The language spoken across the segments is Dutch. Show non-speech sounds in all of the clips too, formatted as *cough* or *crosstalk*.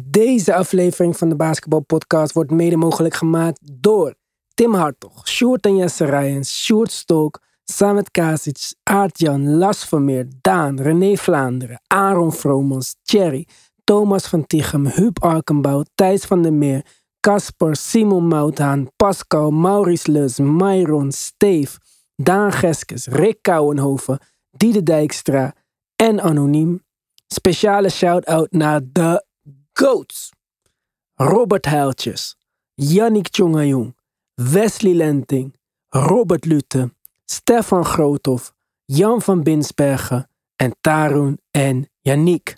Deze aflevering van de Basketbalpodcast wordt mede mogelijk gemaakt door Tim Hartog, Sjoerd en Jesse Rijens, Sjoerd Stolk, Samet Kasic, Aartjan, Las Vermeer, Daan, René Vlaanderen, Aaron Vromans, Thierry, Thomas van Tichem, Huub Arkenbouw, Thijs van der Meer, Casper, Simon Mouthaan, Pascal, Maurice Lus, Myron, Steef, Daan Geskes, Rick Kouwenhoven, Diede Dijkstra en Anoniem. Speciale shout-out naar de GOATs. Robert Heiltjes, Yannick Tjongajong, Wesley Lenting, Robert Lute, Stefan Groothoff, Jan van Binsbergen en Tarun en Yannick.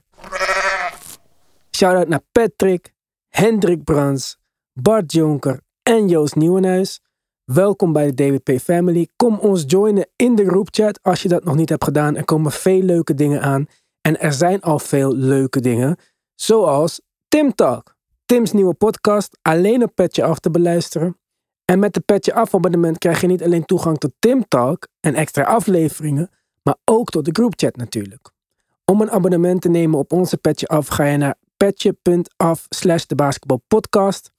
Shout-out naar Patrick, Hendrik Brans, Bart Jonker en Joost Nieuwenhuis. Welkom bij de DWP Family. Kom ons joinen in de groupchat als je dat nog niet hebt gedaan. Er komen veel leuke dingen aan. En er zijn al veel leuke dingen. Zoals Tim Talk. Tim's nieuwe podcast alleen op Petje Af te beluisteren. En met de Petje Af abonnement krijg je niet alleen toegang tot Tim Talk en extra afleveringen, maar ook tot de groupchat natuurlijk. Om een abonnement te nemen op onze Petje Af ga je naar petje.af slash de basketbalpodcast.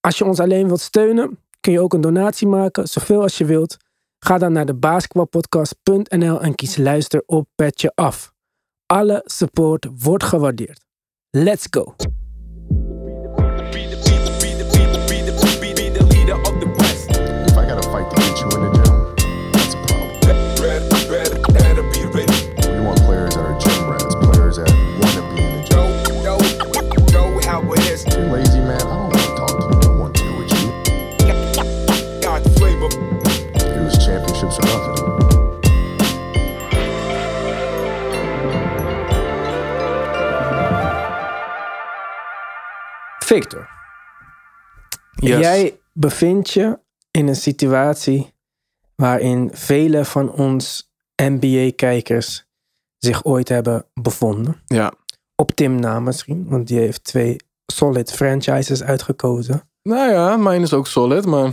Als je ons alleen wilt steunen, kun je ook een donatie maken, zoveel als je wilt. Ga dan naar de basketbalpodcast.nl en kies luister op Petje Af. Alle support wordt gewaardeerd. Let's go! Victor, Yes. jij bevindt je in een situatie waarin vele van ons NBA-kijkers zich ooit hebben bevonden. Ja. Op Tim na misschien, want die heeft twee solid franchises uitgekozen. Nou ja, mijn is ook solid, maar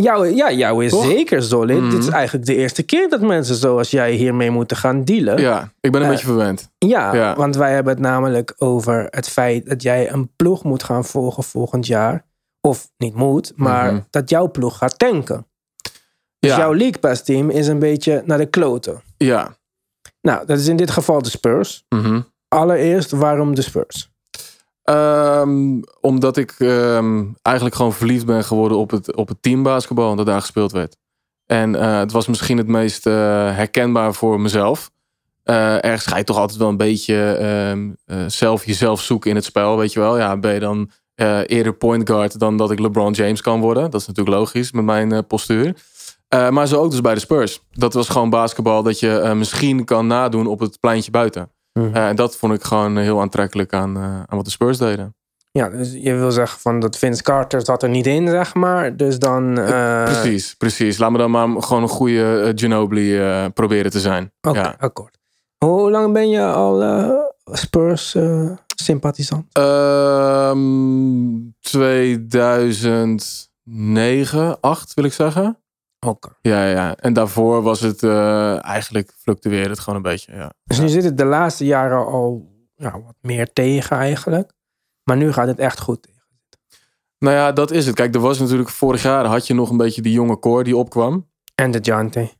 Jouw, ja, jouw is Toch? zeker solid. Mhm. Dit is eigenlijk de eerste keer dat mensen zoals jij hiermee moeten gaan dealen. ja, ik ben een Eh, beetje verwend. Ja, Ja. want wij hebben het namelijk over het feit dat jij een ploeg moet gaan volgen volgend jaar. Of niet moet, maar Mhm. dat jouw ploeg gaat tanken. Dus Ja. jouw League Pass team is een beetje naar de kloten. Ja. Nou, dat is in dit geval de Spurs. Mhm. Allereerst, waarom de Spurs? Ehm, omdat ik ehm, eigenlijk gewoon verliefd ben geworden op het, op het teambasketbal dat daar gespeeld werd. En eh, het was misschien het meest eh, herkenbaar voor mezelf. Eh, ergens ga je toch altijd wel een beetje ehm, eh, zelf jezelf zoeken in het spel, weet je wel. Ja, ben je dan eerder point guard dan dat ik LeBron James kan worden. Dat is natuurlijk logisch met mijn postuur. Maar zo ook dus bij de Spurs. Dat was gewoon basketbal dat je misschien kan nadoen op het pleintje buiten. Eh, en dat vond ik gewoon heel aantrekkelijk aan, eh, aan wat de Spurs deden. Ja, dus je wil zeggen van dat Vince Carter zat er niet in, zeg maar. Dus dan... eh, precies, precies. Laat me dan maar gewoon een goede eh, Ginobili eh, proberen te zijn. Oké, Ja. akkoord. Hoe lang ben je al eh, Spurs eh, sympathisant? Ehm 2009, 8 wil ik zeggen. Oké. Ja, ja. En daarvoor was het eh, eigenlijk fluctueerde het gewoon een beetje. Ja. Dus nu zit het de laatste jaren al wat meer tegen eigenlijk. Maar nu gaat het echt goed tegen. Nou ja, dat is het. Kijk, er was natuurlijk vorig jaar had je nog een beetje die jonge core die opkwam. En de Jante.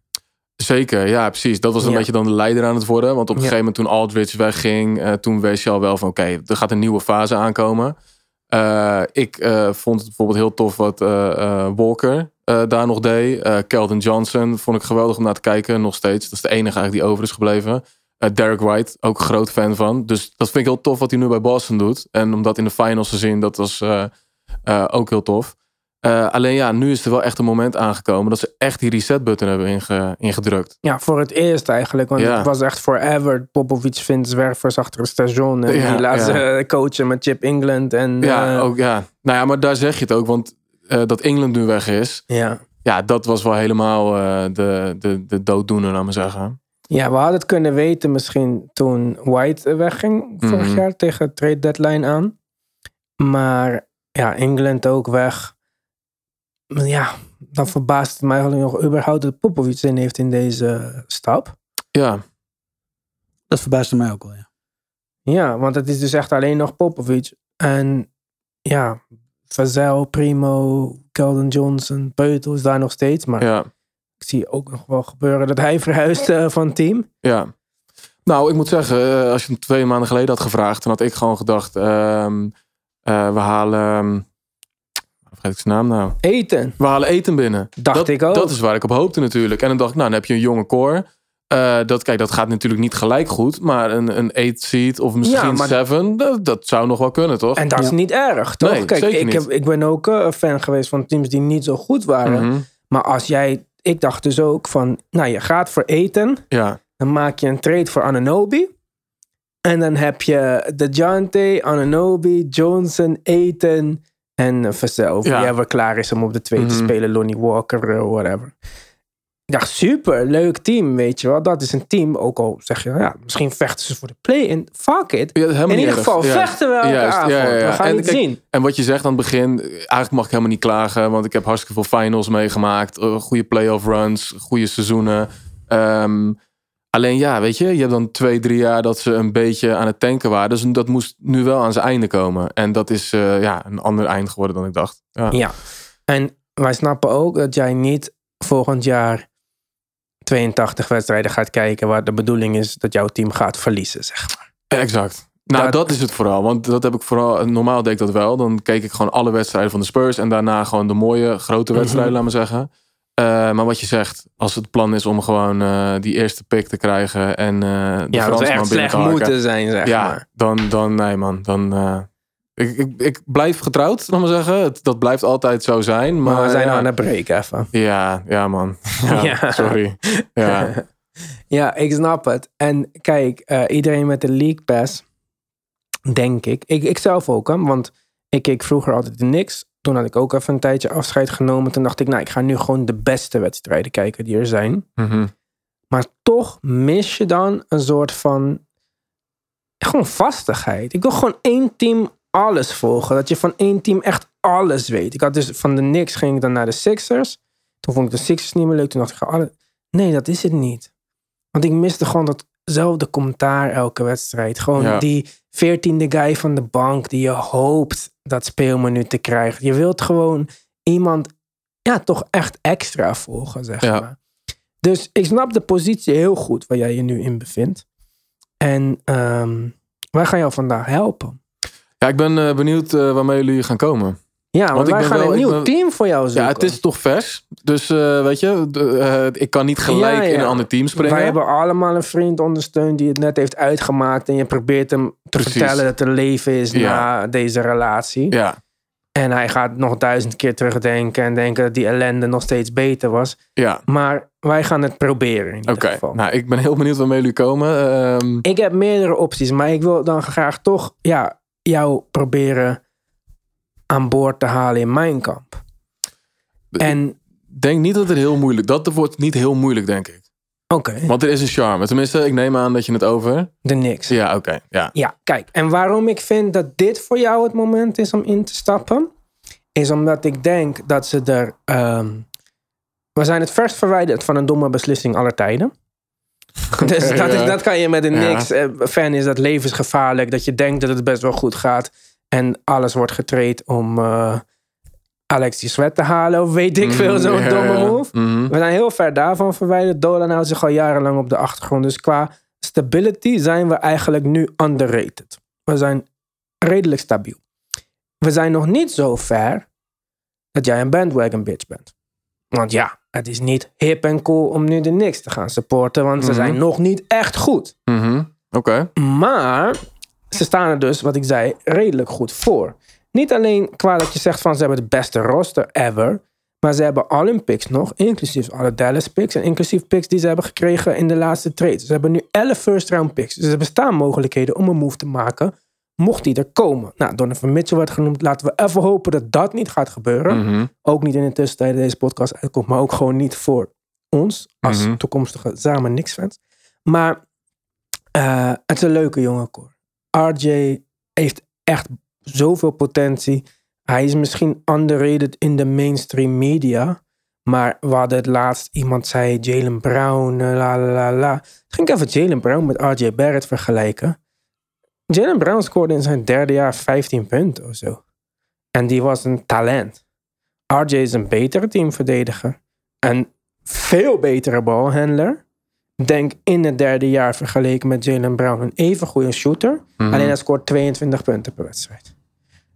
Zeker, ja, precies. Dat was een Ja. beetje dan de leider aan het worden. Want op een Ja. gegeven moment toen Aldridge wegging, eh, toen wees je al wel van oké, er gaat een nieuwe fase aankomen. Eh, ik vond het bijvoorbeeld heel tof wat Walker eh, daar nog deed. Eh Keldon Johnson vond ik geweldig om naar te kijken, nog steeds. Dat is de enige eigenlijk die over is gebleven. Eh, Derek White, ook een groot fan van. Dus dat vind ik heel tof wat hij nu bij Boston doet. En om dat in de finals te zien, dat was ook heel tof. Alleen ja, nu is er wel echt een moment aangekomen dat ze echt die reset button hebben inge- ingedrukt. Ja, voor het eerst eigenlijk. Want Ja. het was echt forever. Popovic vindt zwervers achter het station. En Ja, die laat ja. ze coachen met Chip England. En, Ja, ook, ja. Nou ja, maar daar zeg je het ook. Want eh, dat Engeland nu weg is. ja. Ja, dat was wel helemaal eh, de, de, de dooddoener, laat maar zeggen. ja, we hadden het kunnen weten misschien toen White wegging. Vorig Mhm. jaar tegen trade deadline aan. Maar ja, England ook weg. Maar ja, dan verbaast het mij eigenlijk nog überhaupt dat Popovic zin heeft in deze stap. Ja, Dat verbaasde mij ook wel, ja. Ja, want het is dus echt alleen nog Popovic. En ja, Vazel, Primo, Keldon Johnson, Peutel is daar nog steeds. Maar Ja, ik zie ook nog wel gebeuren dat hij *laughs* verhuist eh, van het team. ja. Nou, ik moet zeggen, eh, als je hem twee maanden geleden had gevraagd, dan had ik gewoon gedacht, ehm, eh, we halen, ehm, vergeet ik zijn naam nou? Eten. We halen eten binnen. Dacht dat, ik ook. Dat is waar ik op hoopte natuurlijk. En dan dacht ik, nou, dan heb je een jonge core. Eh, dat, kijk, dat gaat natuurlijk niet gelijk goed. Maar een, een 8 seed of misschien Ja, maar- 7, dat, dat zou nog wel kunnen, toch? En dat is niet erg, toch? Nee, Kijk, zeker ik, niet. heb, ik ben ook eh, een fan geweest van teams die niet zo goed waren. Mhm. Maar als jij, ik dacht dus ook van, nou je gaat voor eten. Ja, Dan maak je een trade voor Ananobi. En dan heb je DeJounte, Ananobi, Johnson, Eten en Vassell. Of Ja. wie klaar is om op de twee te Mhm. spelen. Lonnie Walker, uh, whatever. Ik dacht, super, leuk team, weet je wel. Dat is een team, ook al zeg je, ja, misschien vechten ze voor de play-in. Fuck it. Ja, In ieder erg. geval Ja. vechten we elke Juist, avond. ja, ja, ja. We gaan En het kijk, zien. En wat je zegt aan het begin, eigenlijk mag ik helemaal niet klagen. Want ik heb hartstikke veel finals meegemaakt. eh, Goede playoff runs, goede seizoenen. Ehm, alleen ja, weet je, je hebt dan twee, drie jaar dat ze een beetje aan het tanken waren. Dus dat moest nu wel aan zijn einde komen. En dat is eh, ja, een ander eind geworden dan ik dacht. Ja. Ja. En wij snappen ook dat jij niet volgend jaar 82 wedstrijden gaat kijken waar de bedoeling is dat jouw team gaat verliezen, zeg maar. Exact. Nou, Dat- dat is het vooral. Want dat heb ik vooral. Normaal deed ik dat wel. Dan keek ik gewoon alle wedstrijden van de Spurs. En daarna gewoon de mooie, grote Mhm. wedstrijden, laat maar zeggen. Eh, maar wat je zegt, als het plan is om gewoon eh, die eerste pick te krijgen. En eh de Ja, Fransman echt binnen slecht te moeten zijn, zeg Ja, maar. dan, dan, nee man. Dan, eh, ik, ik, ik blijf getrouwd, laat maar zeggen. Het, dat blijft altijd zo zijn. Maar, Maar we zijn ja, aan het break even. ja, ja, man. Ja, *laughs* Ja. Sorry. Ja. *laughs* Ja, ik snap het. En kijk, eh, iedereen met de League Pass, denk ik. ik. Ik zelf ook, hè, want ik keek vroeger altijd de Knicks. Toen had ik ook even een tijdje afscheid genomen. Toen dacht ik, nou, ik ga nu gewoon de beste wedstrijden kijken die er zijn. Mhm. Maar toch mis je dan een soort van. Gewoon vastigheid. Ik wil gewoon één team alles volgen. Dat je van één team echt alles weet. Ik had dus van de Knicks ging ik dan naar de Sixers. Toen vond ik de Sixers niet meer leuk. Toen dacht ik, alle... nee, dat is het niet. Want ik miste gewoon datzelfde commentaar elke wedstrijd. Gewoon Ja. die veertiende guy van de bank die je hoopt dat speelminuten krijgt. Je wilt gewoon iemand, ja, toch echt extra volgen, zeg Ja. maar. Dus ik snap de positie heel goed waar jij je nu in bevindt. En ehm, wij gaan jou vandaag helpen. Ja, ik ben eh, benieuwd eh, waarmee jullie gaan komen. Ja, want ik wij gaan wel- een nieuw ben- team voor jou zoeken. Ja, het is toch vers. Dus eh, weet je, de- ik kan niet gelijk Ja, ja. in een ander team springen. Wij hebben allemaal een vriend ondersteund die het net heeft uitgemaakt. En je probeert hem te Precies. vertellen dat er leven is Ja. na deze relatie. Ja, En hij gaat nog duizend keer terugdenken en denken dat die ellende nog steeds beter was. ja. Maar wij gaan het proberen in ieder Oké. geval. Nou, ik ben heel benieuwd waarmee jullie komen. Ehm, Ik heb meerdere opties, maar ik wil dan graag toch ja, jou proberen aan boord te halen in mijn kamp. En denk niet dat het heel moeilijk... Dat wordt niet heel moeilijk, denk ik. oké, Want er is een charme. Tenminste, ik neem aan dat je het over... de niks. Ja, oké. Ja. Ja, kijk. En waarom ik vind dat dit voor jou het moment is om in te stappen, is omdat ik denk dat ze er. ehm, we zijn het verst verwijderd van een domme beslissing aller tijden. *laughs* Dus dat, is, dat kan je met een niks. eh, fan is dat levensgevaarlijk. Dat je denkt dat het best wel goed gaat. En alles wordt getraind om eh Alex die Sweat te halen. Of weet ik veel, Mhm, zo'n domme move. Mhm. We zijn heel ver daarvan verwijderd. Dolan houdt zich al jarenlang op de achtergrond. Dus qua stability zijn we eigenlijk nu underrated. We zijn redelijk stabiel. We zijn nog niet zo ver dat jij een bandwagon bitch bent. Want ja, het is niet hip en cool om nu de Knicks te gaan supporten. Want ze Mhm. zijn nog niet echt goed. Mhm. Oké. Maar ze staan er dus, wat ik zei, redelijk goed voor. Niet alleen qua dat je zegt van ze hebben het beste roster ever. Maar ze hebben al hun picks nog, inclusief alle Dallas picks. En inclusief picks die ze hebben gekregen in de laatste trades. Ze hebben nu 11 first round picks. Dus er bestaan mogelijkheden om een move te maken. Mocht die er komen. Nou, Donovan Mitchell werd genoemd. Laten we even hopen dat dat niet gaat gebeuren. Mhm. Ook niet in de tussentijd deze podcast uitkomt. Maar ook gewoon niet voor ons. Als Mhm. toekomstige samen niks fans. Maar eh, het is een leuke jongen, Cor. RJ heeft echt zoveel potentie. Hij is misschien underrated in de mainstream media. Maar we hadden het laatst, iemand zei Jalen Brown, eh, la la la ging ik even Jalen Brown met RJ Barrett vergelijken. Jalen Brown scoorde in zijn derde jaar 15 punten of zo. En die was een talent. RJ is een betere teamverdediger. Een veel betere balhandler. Denk in het derde jaar vergeleken met Jalen Brown een even goede shooter. Mhm. Alleen hij scoort 22 punten per wedstrijd.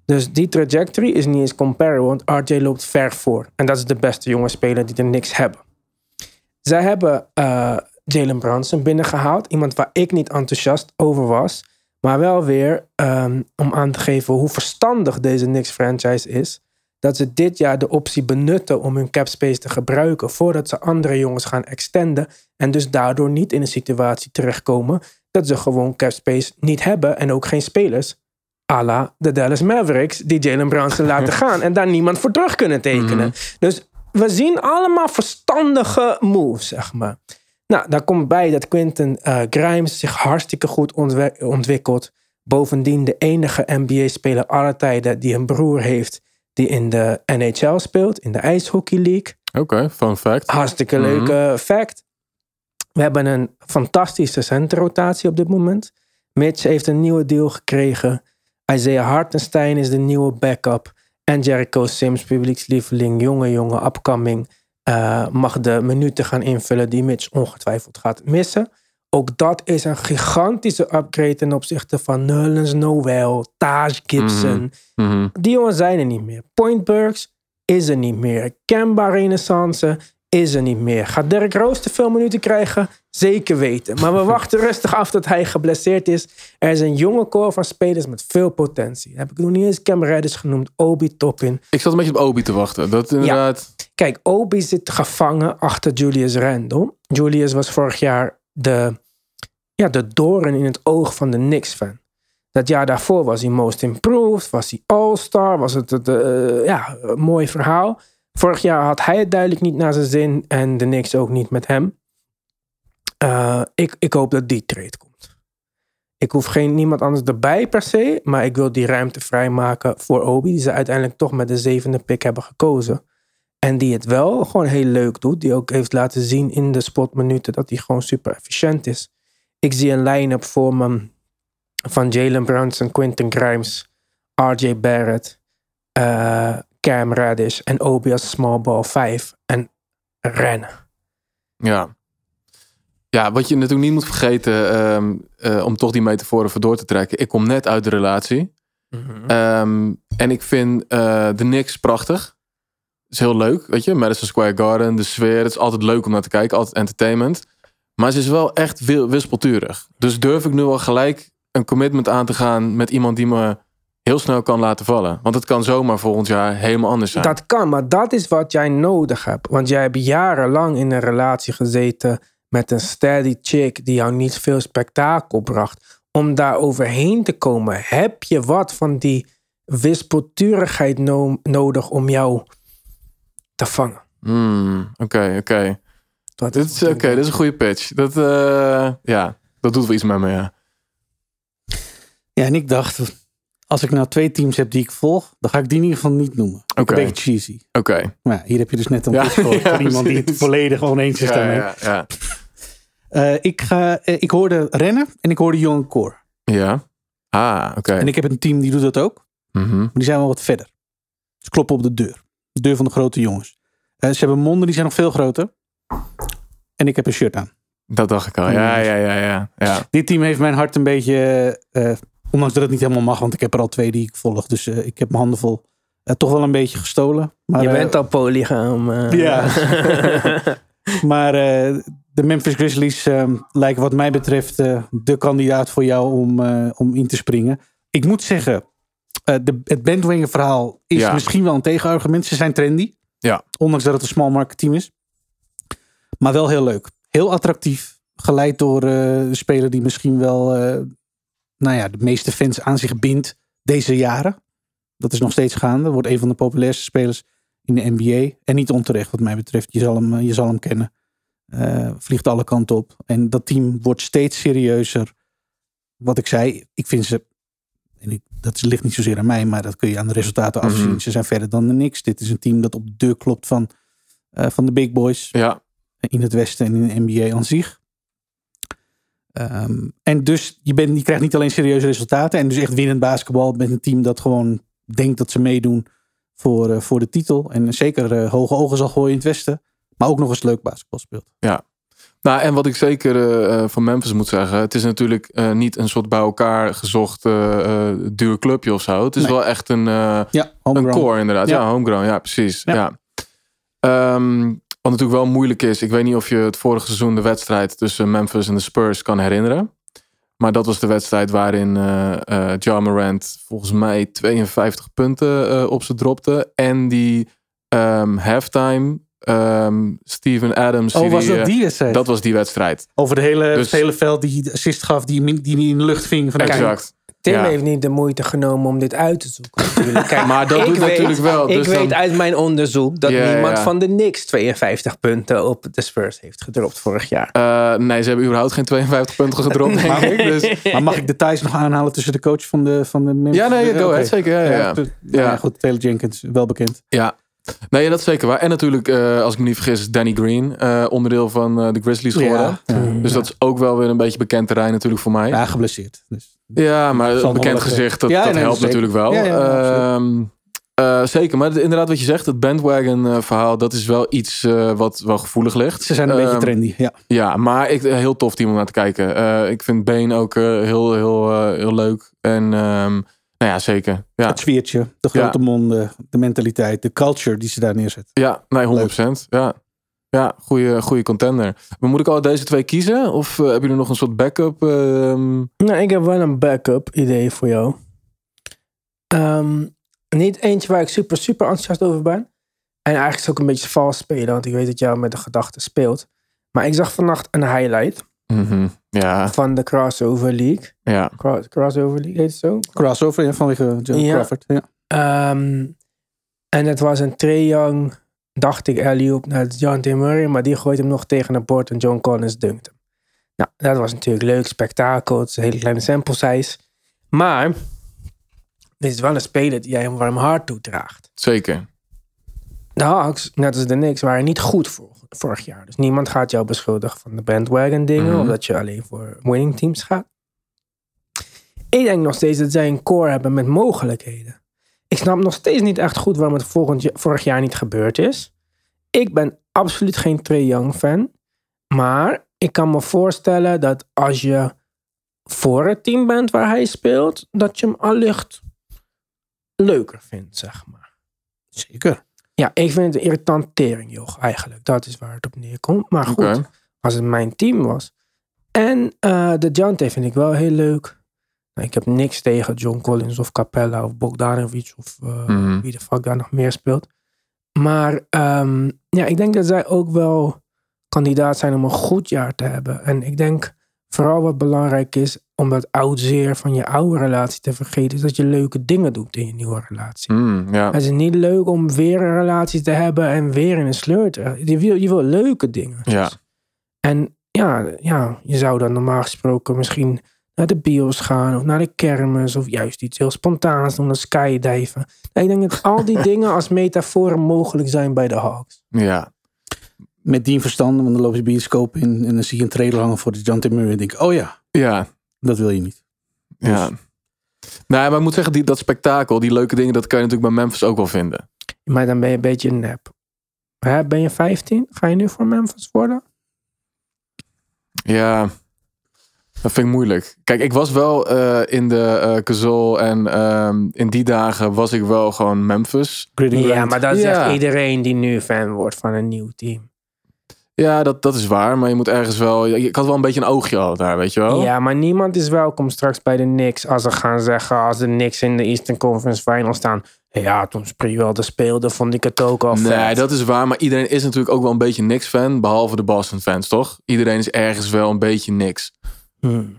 Dus die trajectory is niet eens comparable, want RJ loopt ver voor. En dat is de beste jonge speler die er niks hebben. Zij hebben eh, Jalen Brunson binnengehaald. Iemand waar ik niet enthousiast over was. Maar wel weer ehm, om aan te geven hoe verstandig deze Knicks franchise is. Dat ze dit jaar de optie benutten om hun cap space te gebruiken. Voordat ze andere jongens gaan extenden. En dus daardoor niet in een situatie terechtkomen. Dat ze gewoon cap space niet hebben. En ook geen spelers. à la de Dallas Mavericks. Die Jalen Brunson laten *laughs* gaan. En daar niemand voor terug kunnen tekenen. Dus we zien allemaal verstandige moves, zeg maar. Nou, daar komt bij dat Quentin eh, Grimes zich hartstikke goed ontwikkelt. Bovendien de enige NBA-speler aller tijden die een broer heeft die in de NHL speelt, in de IJshockey League. Oké, fun fact. Hartstikke leuke fact. We hebben een fantastische centerrotatie op dit moment. Mitch heeft een nieuwe deal gekregen. Isaiah Hartenstein is de nieuwe backup. En Jericho Sims, publiekslieveling, jonge jongen, upcoming, eh, mag de minuten gaan invullen die Mitch ongetwijfeld gaat missen. Ook dat is een gigantische upgrade ten opzichte van Nerlens Noel, Taj Gibson. Mhm. Die jongens zijn er niet meer. Point Burks is er niet meer. Kemba Renaissance is er niet meer. Gaat Derrick Rose te veel minuten krijgen? Zeker weten. Maar we *laughs* wachten rustig af dat hij geblesseerd is. Er is een jonge core van spelers met veel potentie. Heb ik nog niet eens Cam Reddish genoemd. Obi Toppin. Ik zat een beetje op Obi te wachten. Dat inderdaad... Kijk, Obi zit gevangen achter Julius Randle. Julius was vorig jaar de, ja, de doorn in het oog van de Knicks-fan. Dat jaar daarvoor was hij most improved, was hij all-star, was het het, eh, ja, een mooi verhaal. Vorig jaar had hij het duidelijk niet naar zijn zin en de Knicks ook niet met hem. Eh, ik, ik hoop dat die trade komt. Ik hoef geen, niemand anders erbij per se, maar ik wil die ruimte vrijmaken voor Obi, die ze uiteindelijk toch met de zevende pick hebben gekozen. En die het wel gewoon heel leuk doet. Die ook heeft laten zien in de spotminuten dat hij gewoon super efficiënt is. Ik zie een line-up voor me van Jalen Brunson, Quentin Grimes, RJ Barrett, eh, Cam Reddish en Obi als small ball 5. En rennen. Ja. Ja, wat je natuurlijk niet moet vergeten, ehm, eh, om toch die metafoor even door te trekken. Ik kom net uit de relatie. Ehm, en ik vind eh, de Knicks prachtig. Het is heel leuk, weet je. Madison Square Garden, de sfeer. Het is altijd leuk om naar te kijken, altijd entertainment. Maar ze is wel echt wispelturig. Dus durf ik nu al gelijk een commitment aan te gaan met iemand die me heel snel kan laten vallen. Want het kan zomaar volgend jaar helemaal anders zijn. Dat kan, maar dat is wat jij nodig hebt. Want jij hebt jarenlang in een relatie gezeten met een steady chick die jou niet veel spektakel bracht. Om daar overheen te komen, heb je wat van die wispelturigheid no- nodig om jou te vangen. Hmm, Oké, oké. Dat Dit is, oké, dit is een goede pitch. Dat, eh, ja, dat doet wel iets met me, ja. Ja, en ik dacht, als ik nou twee teams heb die ik volg, dan ga ik die in ieder geval niet noemen. Oké. Een beetje cheesy. Oké. Maar ja, hier heb je dus net een Ja, *laughs* ja, van iemand die het volledig oneens is Ja, daarmee. ja, ja. Eh, ik, ga, eh, ik hoorde rennen en ik hoorde Young Core. Ja. Ah, oké. En ik heb een team die doet dat ook, Mhm. maar die zijn wel wat verder. Ze kloppen op de deur. De deur van de grote jongens. Eh, ze hebben monden, die zijn nog veel groter. En ik heb een shirt aan. Dat dacht ik al. Ja, ja, ja, ja. ja. Dit team heeft mijn hart een beetje, ondanks dat het niet helemaal mag, want ik heb er al twee die ik volg. Dus eh, ik heb mijn handen vol. eh, toch wel een beetje gestolen. Maar, je eh, bent al polygaam. eh. *laughs* Ja. *laughs* maar eh, de Memphis Grizzlies lijken wat mij betreft eh, de kandidaat voor jou om, eh, om in te springen. Ik moet zeggen, eh, de, het bandwagon verhaal is Ja. misschien wel een tegenargument. Ze zijn trendy. Ja. Ondanks dat het een small market team is. Maar wel heel leuk. Heel attractief. Geleid door eh, een speler die misschien wel eh, nou ja, de meeste fans aan zich bindt deze jaren. Dat is nog steeds gaande. Wordt een van de populairste spelers in de NBA. En niet onterecht wat mij betreft. Je zal hem, eh, je zal hem kennen. Eh, vliegt alle kanten op. En dat team wordt steeds serieuzer. Wat ik zei, ik vind ze... En ik, dat ligt niet zozeer aan mij, maar dat kun je aan de resultaten afzien. Mhm. Ze zijn verder dan de niks. Dit is een team dat op de deur klopt van, eh, van de big boys Ja. in het Westen en in de NBA aan zich. Ehm, en dus je, bent, je krijgt niet alleen serieuze resultaten. En dus echt winnend basketbal met een team dat gewoon denkt dat ze meedoen voor, eh, voor de titel. En zeker eh, hoge ogen zal gooien in het westen. Maar ook nog eens leuk basketbal speelt. Nou, en wat ik zeker eh, van Memphis moet zeggen, het is natuurlijk niet een soort bij elkaar gezocht duur clubje of zo. Het is Nee. wel echt een, Ja, een core inderdaad. Ja, Ja. homegrown. Ja, precies. Ja. Ja. Ehm, wat natuurlijk wel moeilijk is, ik weet niet of je het vorige seizoen de wedstrijd tussen Memphis en de Spurs kan herinneren. Maar dat was de wedstrijd waarin eh eh Ja Morant volgens mij 52 punten eh, op ze dropte. En die ehm, halftime ehm, Steven Adams. Oh, die was die, dat die wedstrijd? dat was die wedstrijd. Over de hele, Dus- het hele veld die de assist gaf, die, die niet in de lucht ving. Vanuit Exact. Tim Ja. heeft niet de moeite genomen om dit uit te zoeken. Natuurlijk. Kijk, *laughs* Maar dat ik doet weet- natuurlijk wel. Ik dus weet dan- uit mijn onderzoek dat niemand ja. van de Knicks 52 punten op de Spurs heeft gedropt vorig jaar. Eh, nee, ze hebben überhaupt geen 52 punten gedropt, *laughs* denk ik. Dus, *laughs* Maar mag ik details nog aanhalen tussen de coach van de, van de Memphis? ja, nee, go Oké. ahead. Zeker, ja, ja, ja. nou ja, goed, Taylor Jenkins, wel bekend. Ja. Nee, dat is zeker waar. En natuurlijk, eh, als ik me niet vergis, is Danny Green eh, onderdeel van eh, de Grizzlies geworden. Ja, ja. Dus dat is ook wel weer een beetje bekend terrein natuurlijk voor mij. Ja, ja geblesseerd. Dus. Maar Zal een bekend gezicht, dat, Ja, dat nee, helpt zeker. natuurlijk wel. Ja, ja, Ehm, eh, zeker, maar inderdaad wat je zegt, het bandwagon eh, verhaal, dat is wel iets eh, wat wel gevoelig ligt. Ze zijn een beetje Ehm, trendy. Ja. Ja, maar ik, heel tof team om naar te kijken. Ik vind Bane ook heel, heel, heel leuk. En ehm, nou ja, zeker. Ja, Het zwiertje, de grote monden, de mentaliteit, de culture die ze daar neerzetten. ja nee, 100%. Ja, ja goede, goede contender. Maar moet ik al deze twee kiezen? Of eh, hebben jullie nog een soort backup? ehm? Nou, ik heb wel een backup idee voor jou. Ehm, niet eentje waar ik super, super enthousiast over ben. En eigenlijk is het ook een beetje vals spelen, want ik weet dat jou met de gedachten speelt. Maar ik zag vannacht een highlight mhm, Ja, van de Crossover League. ja. Cro- Crossover League heet het zo? Crossover ja, vanwege Joe Ja. Crawford. Ja. Ehm, en het was een Trae Young, dacht ik, alley-oop naar John T. Murray. Maar die gooit hem nog tegen het bord en John Collins dunkt hem. Nou, dat was natuurlijk leuk, spektakel. Het is een hele kleine sample size. Maar, dit is wel een speler die jij een warm hart toedraagt. Zeker. De Hawks, net als de Knicks, waren niet goed vor- vorig jaar. Dus niemand gaat jou beschuldigen van de bandwagon dingen. Mhm. Of dat je alleen voor winning teams gaat. Ik denk nog steeds dat zij een core hebben met mogelijkheden. Ik snap nog steeds niet echt goed waarom het volgend vorig jaar niet gebeurd is. Ik ben absoluut geen Trae Young fan. Maar ik kan me voorstellen dat als je voor het team bent waar hij speelt, dat je hem allicht leuker vindt, zeg maar. Zeker. Ja, ik vind het een irritant teringjoch eigenlijk. Dat is waar het op neerkomt. Maar goed, als het mijn team was. En eh, de Jante vind ik wel heel leuk. Nou, ik heb niks tegen John Collins of Capella of Bogdanovic of eh, Mhm. wie de fuck daar nog meer speelt. Maar ehm, ja, ik denk dat zij ook wel kandidaat zijn om een goed jaar te hebben. En ik denk vooral wat belangrijk is om dat oud zeer van je oude relatie te vergeten, is dat je leuke dingen doet in je nieuwe relatie. Mm. Het is niet leuk om weer een relatie te hebben en weer in een sleur te... Je wil, je wil leuke dingen. Ja. En ja, ja, je zou dan normaal gesproken misschien naar de bios gaan of naar de kermis of juist iets heel spontaans doen, als skydiven. Ik denk dat al die *laughs* dingen als metaforen mogelijk zijn bij de Hawks. ja. Met die verstanden, want dan loop je bioscoop in en dan zie je een trailer hangen voor de John T. Murray en denk ik, oh ja, Ja. dat wil je niet. Ja. Dus- Nee, maar ik moet zeggen, die, dat spektakel, die leuke dingen, dat kan je natuurlijk bij Memphis ook wel vinden. Maar dan ben je een beetje nep. Hè, ben je 15? Ga je nu voor Memphis worden? Ja, dat vind ik moeilijk. Kijk, ik was wel eh, in de eh Kazol en ehm, in die dagen was ik wel gewoon Memphis. Gritty Ja, maar dat Ja. zegt iedereen die nu fan wordt van een nieuw team. Ja, dat, dat is waar, maar je moet ergens wel... Ik had wel een beetje een oogje al daar, weet je wel? Ja, maar niemand is welkom straks bij de Knicks als ze gaan zeggen, als de Knicks in de Eastern Conference Final staan. Ja, toen Spreewelder speelde, vond ik het ook al Nee, vet. dat is waar, maar iedereen is natuurlijk ook wel een beetje Knicks-fan, behalve de Boston-fans, toch? Iedereen is ergens wel een beetje niks. Hmm.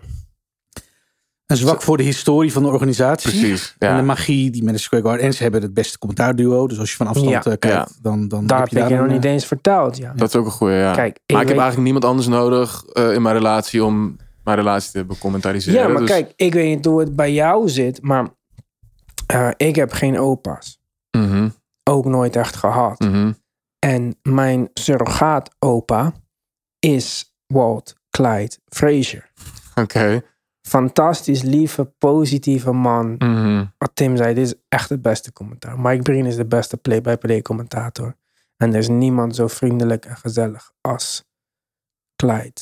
Een zwak voor de historie van de organisatie. Precies, En de ja. magie die met de Square. En ze hebben het beste commentaarduo. Dus als je van afstand Ja. eh, kijkt, Ja. dan, dan Daar heb je nog een, niet eh, eens verteld, ja. Dat is ook een goeie, ja. Kijk, ik maar ik heb weet- eigenlijk niemand anders nodig eh, in mijn relatie om mijn relatie te becommentaliseren. Ja, maar dus- kijk, ik weet niet hoe het bij jou zit, maar eh, ik heb geen opa's. Mhm, Ook nooit echt gehad. mhm. En mijn surrogaat opa is Walt Clyde Frazier. Oké. Fantastisch, lieve, positieve man. Mhm. Wat Tim zei, dit is echt het beste commentaar. Mike Breen is de beste play-by-play commentator. En er is niemand zo vriendelijk en gezellig als Clyde.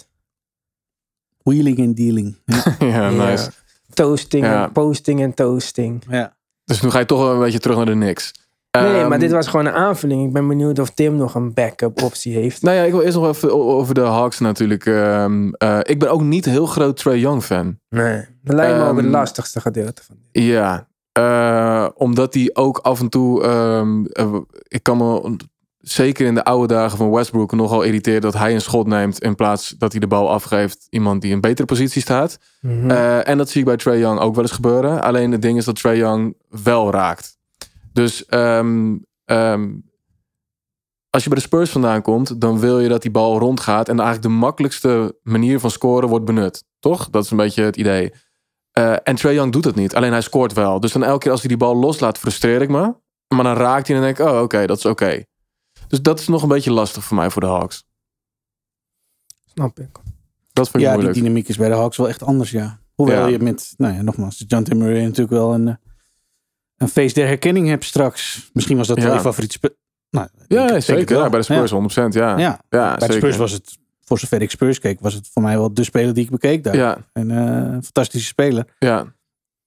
Wheeling en dealing. *laughs* Ja. nice. Toasting Ja. en posting en toasting. ja. Dus nu ga je toch wel een beetje terug naar de niks. Nee, Ehm, maar dit was gewoon een aanvulling. Ik ben benieuwd of Tim nog een backup optie heeft. Nou ja, ik wil eerst nog even over de Hawks natuurlijk. Ehm, eh, ik ben ook niet heel groot Trey Young fan. Nee. Dat lijkt me ook het Ehm, lastigste gedeelte van dit. Ja, eh, omdat hij ook af en toe. ehm, eh, ik kan me zeker in de oude dagen van Westbrook nogal irriteren dat hij een schot neemt in plaats dat hij de bal afgeeft iemand die in betere positie staat. Mhm. En dat zie ik bij Trey Young ook wel eens gebeuren. Alleen het ding is dat Trey Young wel raakt. Dus ehm, ehm, als je bij de Spurs vandaan komt, dan wil je dat die bal rondgaat. En eigenlijk de makkelijkste manier van scoren wordt benut. Toch? Dat is een beetje het idee. Eh, en Trey Young doet dat niet. Alleen hij scoort wel. Dus dan elke keer als hij die bal loslaat, frustreer ik me. Maar dan raakt hij en dan denk ik, oh oké, dat is oké. Dus dat is nog een beetje lastig voor mij voor de Hawks. Snap ik. Dat vind ik ja, die moeilijk. dynamiek is bij de Hawks wel echt anders, ja. Hoewel Ja. je met, nou ja, nogmaals, John Timmer natuurlijk wel een, eh, een feest der herkenning hebt straks. Misschien was dat wel Ja. je favoriet spel. Nou, Ja, ik zeker. Ja, bij de Spurs 100%. Ja, Ja. ja. Ja, bij de. Spurs was het, voor zover ik Spurs keek, was het voor mij wel de speler die ik bekeek daar. Ja, En een fantastische speler. ja.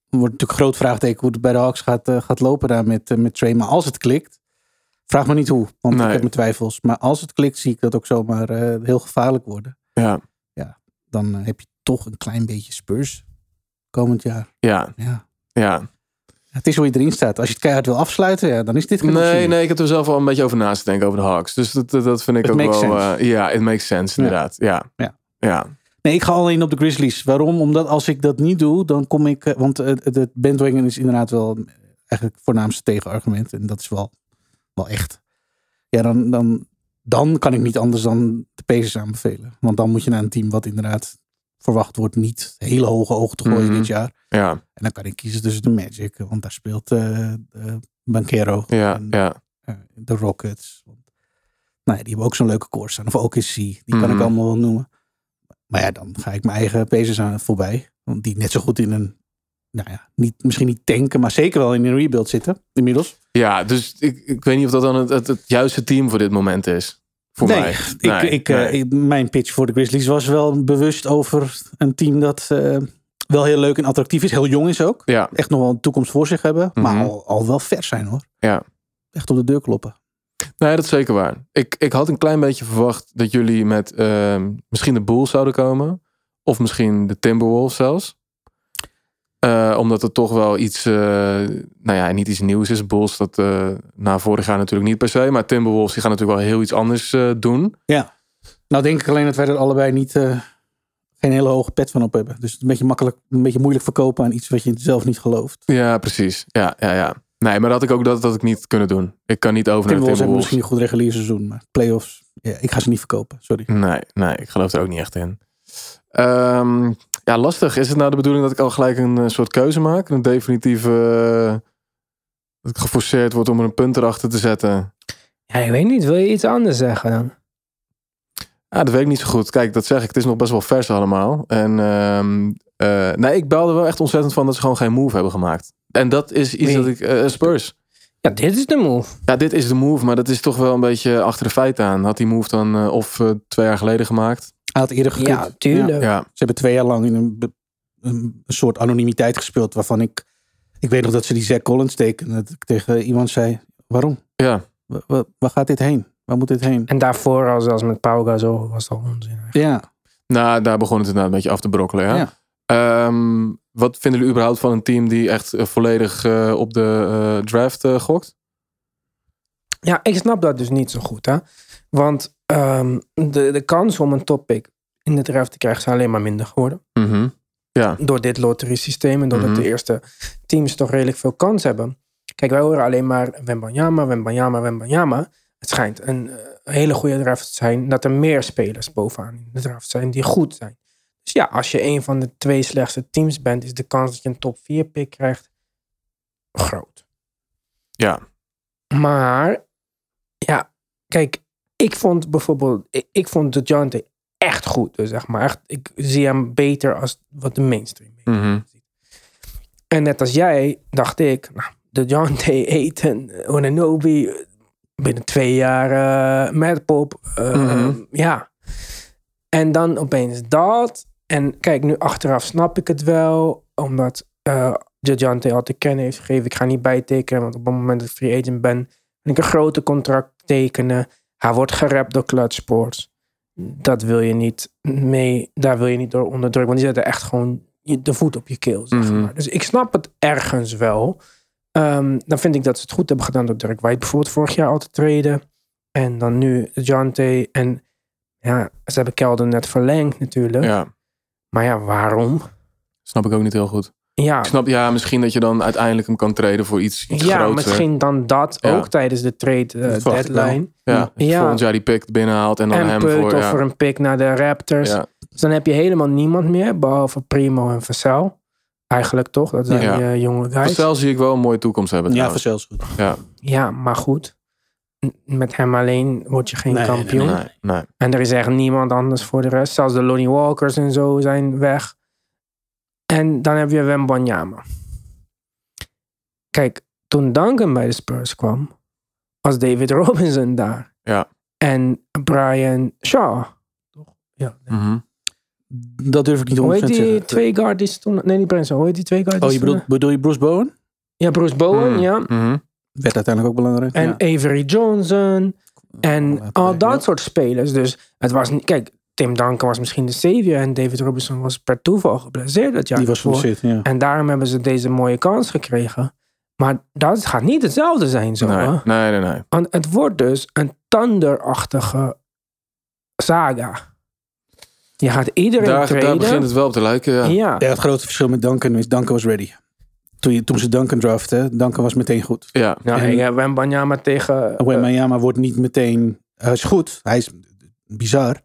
Wordt natuurlijk groot vraagteken hoe het bij de Hawks gaat, eh, gaat lopen daar met, eh, met Trey. Maar als het klikt, vraag me niet hoe, want Nee. ik heb mijn twijfels. Maar als het klikt, zie ik dat ook zomaar heel gevaarlijk worden. ja. Dan eh, heb je toch een klein beetje Spurs komend jaar. Ja, Ja. ja. Het is hoe je erin staat. Als je het keihard wil afsluiten, ja, dan is dit geen Nee, nee, ik heb er zelf wel een beetje over naast te denken over de Hawks. Dus dat, dat, dat vind ik It ook wel... eh, ja, it makes sense, inderdaad. Ja. Ja. Ja. Nee, ik ga alleen op de Grizzlies. Waarom? Omdat als ik dat niet doe, dan kom ik... eh, Want het, het- bandwagon is inderdaad wel eh, eigenlijk het voornaamste tegenargument. En dat is wel, wel echt. Ja, dan, dan, dan kan ik niet anders dan de Pacers aanbevelen. Want dan moet je naar een team wat inderdaad verwacht wordt niet hele hoge ogen te gooien Mhm. dit jaar. Ja, En dan kan ik kiezen tussen de Magic. Want daar speelt eh Banquero. ja, En, ja. eh, de Rockets. Want, nou ja, die hebben ook zo'n leuke koers staan. Of OKC, die kan Mhm. ik allemaal wel noemen. Maar ja, dan ga ik mijn eigen Pacers aan voorbij. Want die net zo goed in een, nou ja, niet, misschien niet tanken, maar zeker wel in een rebuild zitten inmiddels. Ja, dus ik, ik weet niet of dat dan het, het, het juiste team voor dit moment is. Voor nee, mij. ik, Nee, ik, eh, nee. ik- mijn pitch voor de Grizzlies was wel bewust over een team dat eh, wel heel leuk en attractief is. Heel jong is ook. Ja, Echt nog wel een toekomst voor zich hebben. Maar Mhm. al, al wel vers zijn hoor. ja. Echt op de deur kloppen. Nee, dat is zeker waar. Ik, ik had een klein beetje verwacht dat jullie met ehm, misschien de Bulls zouden komen. Of misschien de Timberwolves zelfs. Eh, omdat het toch wel iets, eh, nou ja, niet iets nieuws is. Bulls, dat eh, na vorig jaar natuurlijk niet per se. Maar Timberwolves, die gaan natuurlijk wel heel iets anders doen. Nou denk ik alleen dat wij er allebei niet, geen hele hoge pet van op hebben. Dus het is een beetje makkelijk, een beetje moeilijk verkopen aan iets wat je zelf niet gelooft. Ja, precies. Ja, ja, ja. Nee, maar dat had ik ook dat, dat ik niet kunnen doen. Ik kan niet over naar de Timberwolves hebben Timberwolves. misschien een goed regulier seizoen, maar playoffs, ja, ik ga ze niet verkopen. Sorry. Nee, nee, ik geloof er ook niet echt in. Ehm, ja, lastig. Is het nou de bedoeling dat ik al gelijk een eh, soort keuze maak? Een definitieve... eh, dat ik geforceerd word om er een punt erachter te zetten? Ja, ik weet niet. Wil je iets anders zeggen dan? Ja, dat weet ik niet zo goed. Kijk, dat zeg ik. Het is nog best wel vers allemaal. En ehm, eh, nee, ik belde wel echt ontzettend van dat ze gewoon geen move hebben gemaakt. En dat is iets dat ik... Spurs. Ja, dit is de move. Ja, dit is de move, maar dat is toch wel een beetje achter de feiten aan. Had die move dan of twee jaar geleden gemaakt? Hij had eerder gekund. Ja, tuurlijk. Ja, Ze hebben twee jaar lang in een, een soort anonimiteit gespeeld waarvan ik... Ik weet nog dat ze die Zack Collins tekenen. Dat ik tegen iemand zei, waarom? ja. Wa- wa- waar gaat dit heen? Waar moet dit heen? En daarvoor, als, als met Pau Gasol, was dat onzin. Ja, Nou, daar begon het inderdaad een beetje af te brokkelen. Ja. Ja. Ehm, wat vinden jullie überhaupt van een team die echt eh, volledig eh, op de eh, draft gokt? Ja, ik snap dat dus niet zo goed. Hè? Want ehm, de, de kans om een toppick in de draft te krijgen is alleen maar minder geworden. Mhm. Ja, Door dit loteriesysteem en doordat Mhm. de eerste teams toch redelijk veel kans hebben. Kijk, wij horen alleen maar Wembanyama, Wembanyama, Wembanyama. Het schijnt een eh, hele goede draft te zijn dat er meer spelers bovenaan in de draft zijn die goed zijn. Dus ja, als je een van de twee slechtste teams bent, is de kans dat je een top 4 pick krijgt groot. ja, Maar ja, kijk, ik vond bijvoorbeeld, ik, ik vond de Jante echt goed. Dus zeg maar echt, ik zie hem beter als wat de mainstream. Mhm. En net als jij dacht ik, nou, de John T. Eten, *laughs* Onanobi, binnen twee jaar eh Mad Pop. eh, Mhm. Ja. En dan opeens dat. En kijk, nu achteraf snap ik het wel. Omdat eh John T. al te kennen heeft gegeven. Ik ga niet bijtekenen. Want op het moment dat ik free agent ben. En ik een grote contract tekenen. Hij wordt gerapt door Clutch Sports. Dat wil je niet mee. Daar wil je niet door onderdrukken. Want die zetten echt gewoon de voet op je keel. Zeg Mhm. maar. Dus ik snap het ergens wel. Ehm, dan vind ik dat ze het goed hebben gedaan door Dirk White bijvoorbeeld vorig jaar al te treden. En dan nu T. En ja, ze hebben Kelder net verlengd natuurlijk. Ja, Maar ja, waarom? snap ik ook niet heel goed. Ja, Ik snap, ja, misschien dat je dan uiteindelijk hem kan treden voor iets, iets ja groter. misschien dan dat Ja. ook tijdens de trade eh, deadline. Ja, je Ja. volgend jaar die pick binnenhaalt en dan En hem voor... of Ja, voor een pick naar de Raptors. ja, Dus dan heb je helemaal niemand meer, behalve Primo en Vassell. Eigenlijk toch? Dat zijn Ja. die, jonge guys. Vassell zie ik wel een mooie toekomst hebben. Ja, trouwens. vanzelfs goed. Ja, Ja, maar goed. Met hem alleen word je geen Nee, nee, kampioen. nee, nee. En er is echt niemand anders voor de rest. Zelfs de Lonnie Walkers en zo zijn weg. En dan heb je Wembanyama. Kijk, toen Duncan bij de Spurs kwam, was David *laughs* Robinson daar. Ja. En Brian Shaw. Toch? Ja. Mhm. Dat durf ik niet 100% Hoe heet die zeggen. twee guardies toen? Nee, niet Brian Shaw. Hoe heet die twee guardies Oh, je bedoelt, bedoel je Bruce Bowen? Ja, Bruce Bowen, Mm, ja. mhm. Werd uiteindelijk ook belangrijk. En ja. Avery Johnson. En al dat ja. soort spelers. Dus het was niet... Kijk, Tim Duncan was misschien de savior. En David Robinson was per toeval geblesseerd dat jaar Die was shit, ja. En daarom hebben ze deze mooie kans gekregen. Maar dat gaat niet hetzelfde zijn zo. Nee, nee, nee, nee. Want het wordt dus een Thunder-achtige saga. Je gaat iedereen Daar, traden. daar begint het wel op te lijken, ja. Ja. Ja, het grote verschil met Duncan is Duncan was ready. Toen, je, toen ze Duncan draften, Duncan was meteen goed. Ja, Nou, En- heb Wembanyama tegen... Wembanyama wordt niet meteen... Hij is goed, hij is bizar.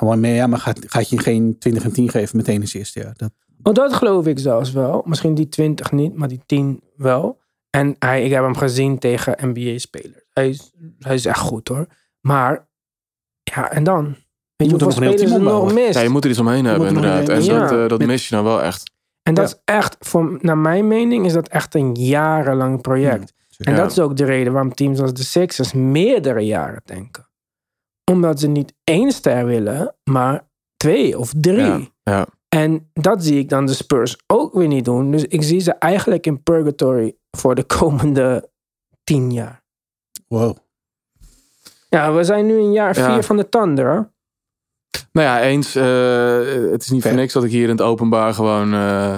Maar Wembanyama gaat, gaat je geen 20 en 10 geven meteen in zijn eerste jaar. Dat, Oh, dat geloof ik zelfs wel. Misschien die 20 niet, maar die 10 wel. En hij, ik heb hem gezien tegen NBA-spelers. Hij is, hij is echt goed hoor. Maar, ja, en dan? Weet je moet er hoeveel nog een heel spelers er team nog opbouwen. mis? ja, je moet er iets omheen hebben, er inderdaad. En dat, ja. eh, dat mis je nou wel echt. En dat Ja. is echt, voor, naar mijn mening, is dat echt een jarenlang project. En Ja. dat is ook de reden waarom teams als de Sixers meerdere jaren denken. Omdat ze niet één ster willen, maar twee of drie. Ja, ja. En dat zie ik dan de Spurs ook weer niet doen. Dus ik zie ze eigenlijk in purgatory voor de komende tien jaar. wow. Ja, we zijn nu in jaar Ja. vier van de Thunder. Nou ja, eens. eh, het is niet voor niks dat ik hier in het openbaar gewoon eh,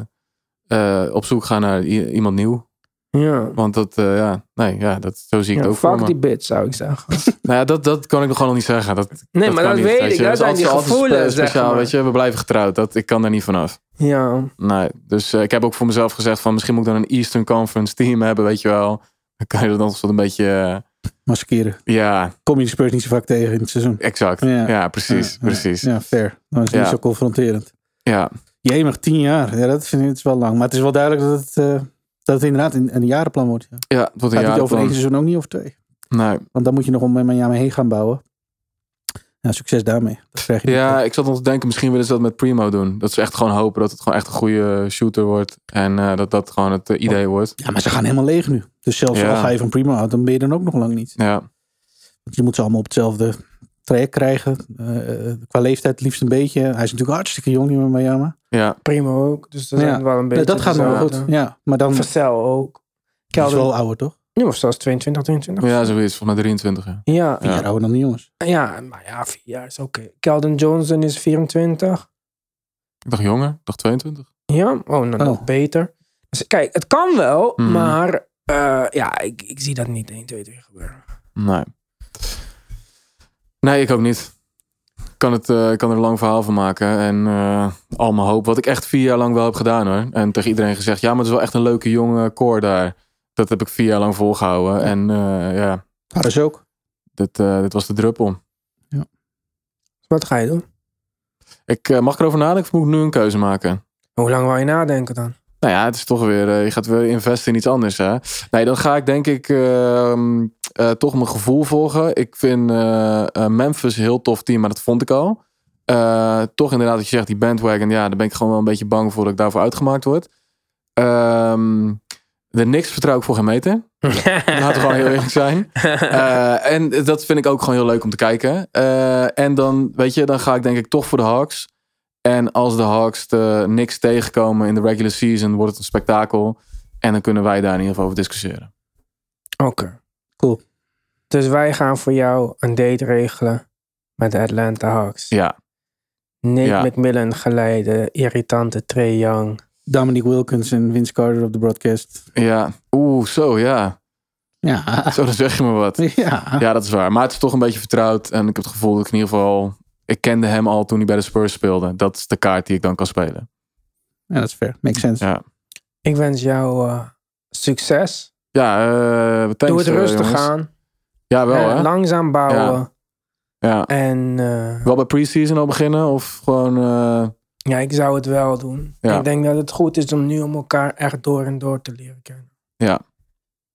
eh, op zoek ga naar iemand nieuw. Ja. Want dat, eh, ja, nee, ja, dat, zo zie ik ja het ook voor fuck die bitch, zou ik zeggen. *laughs* Nou ja, dat, dat kan ik nog gewoon nog niet zeggen. Dat, Nee, maar kan dat niet, weet ik. Dat is zijn die gevoelens, zeg speciaal, maar. weet je. We blijven getrouwd. Dat, ik kan daar niet vanaf. Ja. Nee, dus eh, ik heb ook voor mezelf gezegd van misschien moet ik dan een Eastern Conference team hebben, weet je wel. Dan kan je dat dan een beetje, eh, Maskeren. ja, Kom je de Spurs niet zo vaak tegen in het seizoen. exact. Ja. Ja, precies, Ja, precies. Ja, fair. Dan is het Ja. niet zo confronterend. Ja, Jemig, tien jaar. Ja, dat vind ik het wel lang. Maar het is wel duidelijk dat het, eh, dat het inderdaad een, een jarenplan wordt. Ja. ja, het wordt een Gaat niet over één seizoen, ook niet over twee. Nee. Want dan moet je nog om Miami heen gaan bouwen. Ja, succes daarmee. Dat krijg je niet. Ja, ik zat nog te denken, misschien willen ze dat met Primo doen. Dat ze echt gewoon hopen dat het gewoon echt een goede shooter wordt. En eh, dat dat gewoon het eh, idee wordt. Ja, maar ze gaan helemaal leeg nu. Dus zelfs Ja. al ga je van Primo uit, dan ben je dan ook nog lang niet. Ja, Want je moet ze allemaal op hetzelfde traject krijgen. Eh, qua leeftijd het liefst een beetje. Hij is natuurlijk hartstikke jong, die met Miami. ja. Primo ook. Dus dat Ja. zijn wel een beetje dat gaat nog wel goed. Ja, maar dan is Vassell ook. het Kelvin, wel ouder, toch? nu of zelfs 22, 23. ja zoiets. Volgens mij 23. Ja. Ja, Vier Ja. jaar ouder dan die jongens. ja, maar ja, vier jaar is oké. Keldon Johnson is 24. Ik dacht jonger, ik dacht 22. Ja, oh, nou, nog Oh. beter. Dus kijk, het kan wel, Mhm. maar eh, ja, ik, ik zie dat niet 1, 2, 3 gebeuren. Nee. Nee, ik ook niet. Ik kan, het, ik kan er een lang verhaal van maken. En eh, al mijn hoop. Wat ik echt vier jaar lang wel heb gedaan hoor. En tegen iedereen gezegd. Ja, maar het is wel echt een leuke jonge core daar. Dat heb ik vier jaar lang volgehouden. En eh, ja, Hadden ze ook. dit, dit was de druppel. Wat ga je doen? Ik mag ik erover nadenken of moet ik nu een keuze maken? Hoe lang wil je nadenken dan? Nou ja, het is toch weer, eh, je gaat weer investen in iets anders. Hè? Nee, dan ga ik denk ik ehm, eh, toch mijn gevoel volgen. Ik vind eh, Memphis een heel tof team, maar dat vond ik al. Toch inderdaad, wat je zegt, die bandwagon, ja, daar ben ik gewoon wel een beetje bang voor dat ik daarvoor uitgemaakt word. Ehm, de niks vertrouw ik voor geen meter. *laughs* Laten we gewoon heel eerlijk zijn. En dat vind ik ook gewoon heel leuk om te kijken. En dan, weet je, dan ga ik denk ik toch voor de Hawks. En als de Hawks de niks tegenkomen in de regular season, wordt het een spektakel. En dan kunnen wij daar in ieder geval over discussiëren. Oké. Cool. Dus wij gaan voor jou een date regelen met de Atlanta Hawks. Ja, Nate Ja. McMillan geleide, irritante Trey Young. Dominic Wilkins en Vince Carter op de broadcast. ja. Oeh, zo ja. Ja. Zo, dan zeg je me wat. *laughs* Ja. Ja, dat is waar. Maar het is toch een beetje vertrouwd. En ik heb het gevoel dat ik in ieder geval... Ik kende hem al toen hij bij de Spurs speelde. Dat is de kaart die ik dan kan spelen. Ja, dat is fair. Makes sense. Ja, Ik wens jou eh, succes. ja eh, thanks, Doe het eh, rustig jongens. aan. Ja, wel hè? langzaam bouwen. Ja. En eh, Wel bij preseason al beginnen? Of gewoon... eh, ja, ik zou het wel doen. Ja. Ik denk dat het goed is om nu om elkaar echt door en door te leren kennen. Ja.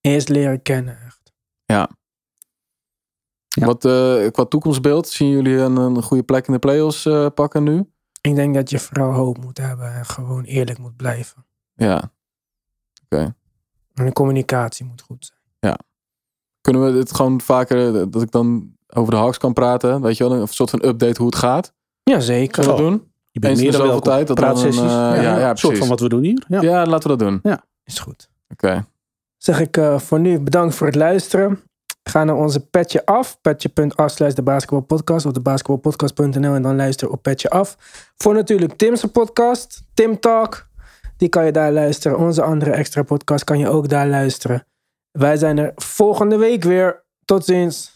Eerst leren kennen, echt. Ja. Wat eh, qua toekomstbeeld, zien jullie een, een goede plek in de playoffs eh, pakken nu? Ik denk dat je vooral hoop moet hebben en gewoon eerlijk moet blijven. Ja. En de communicatie moet goed zijn. Kunnen we het gewoon vaker, eh, dat ik dan over de Hawks kan praten? Weet je wel, een soort van update hoe het gaat? Jazeker. Zullen we dat doen? Je bent meer dan tijd, dat dan een, eh, ja, ja, een soort precies. van wat we doen hier. Ja. Ja, laten we dat doen. Is goed. Oké. Zeg ik eh, voor nu bedankt voor het luisteren. Ga naar onze petje af. Petje.af slash de basketbalpodcast. Of de basketbalpodcast.nl en dan luister op petje af. Voor natuurlijk Tim's podcast. Tim Talk. Die kan je daar luisteren. Onze andere extra podcast kan je ook daar luisteren. Wij zijn er volgende week weer. Tot ziens.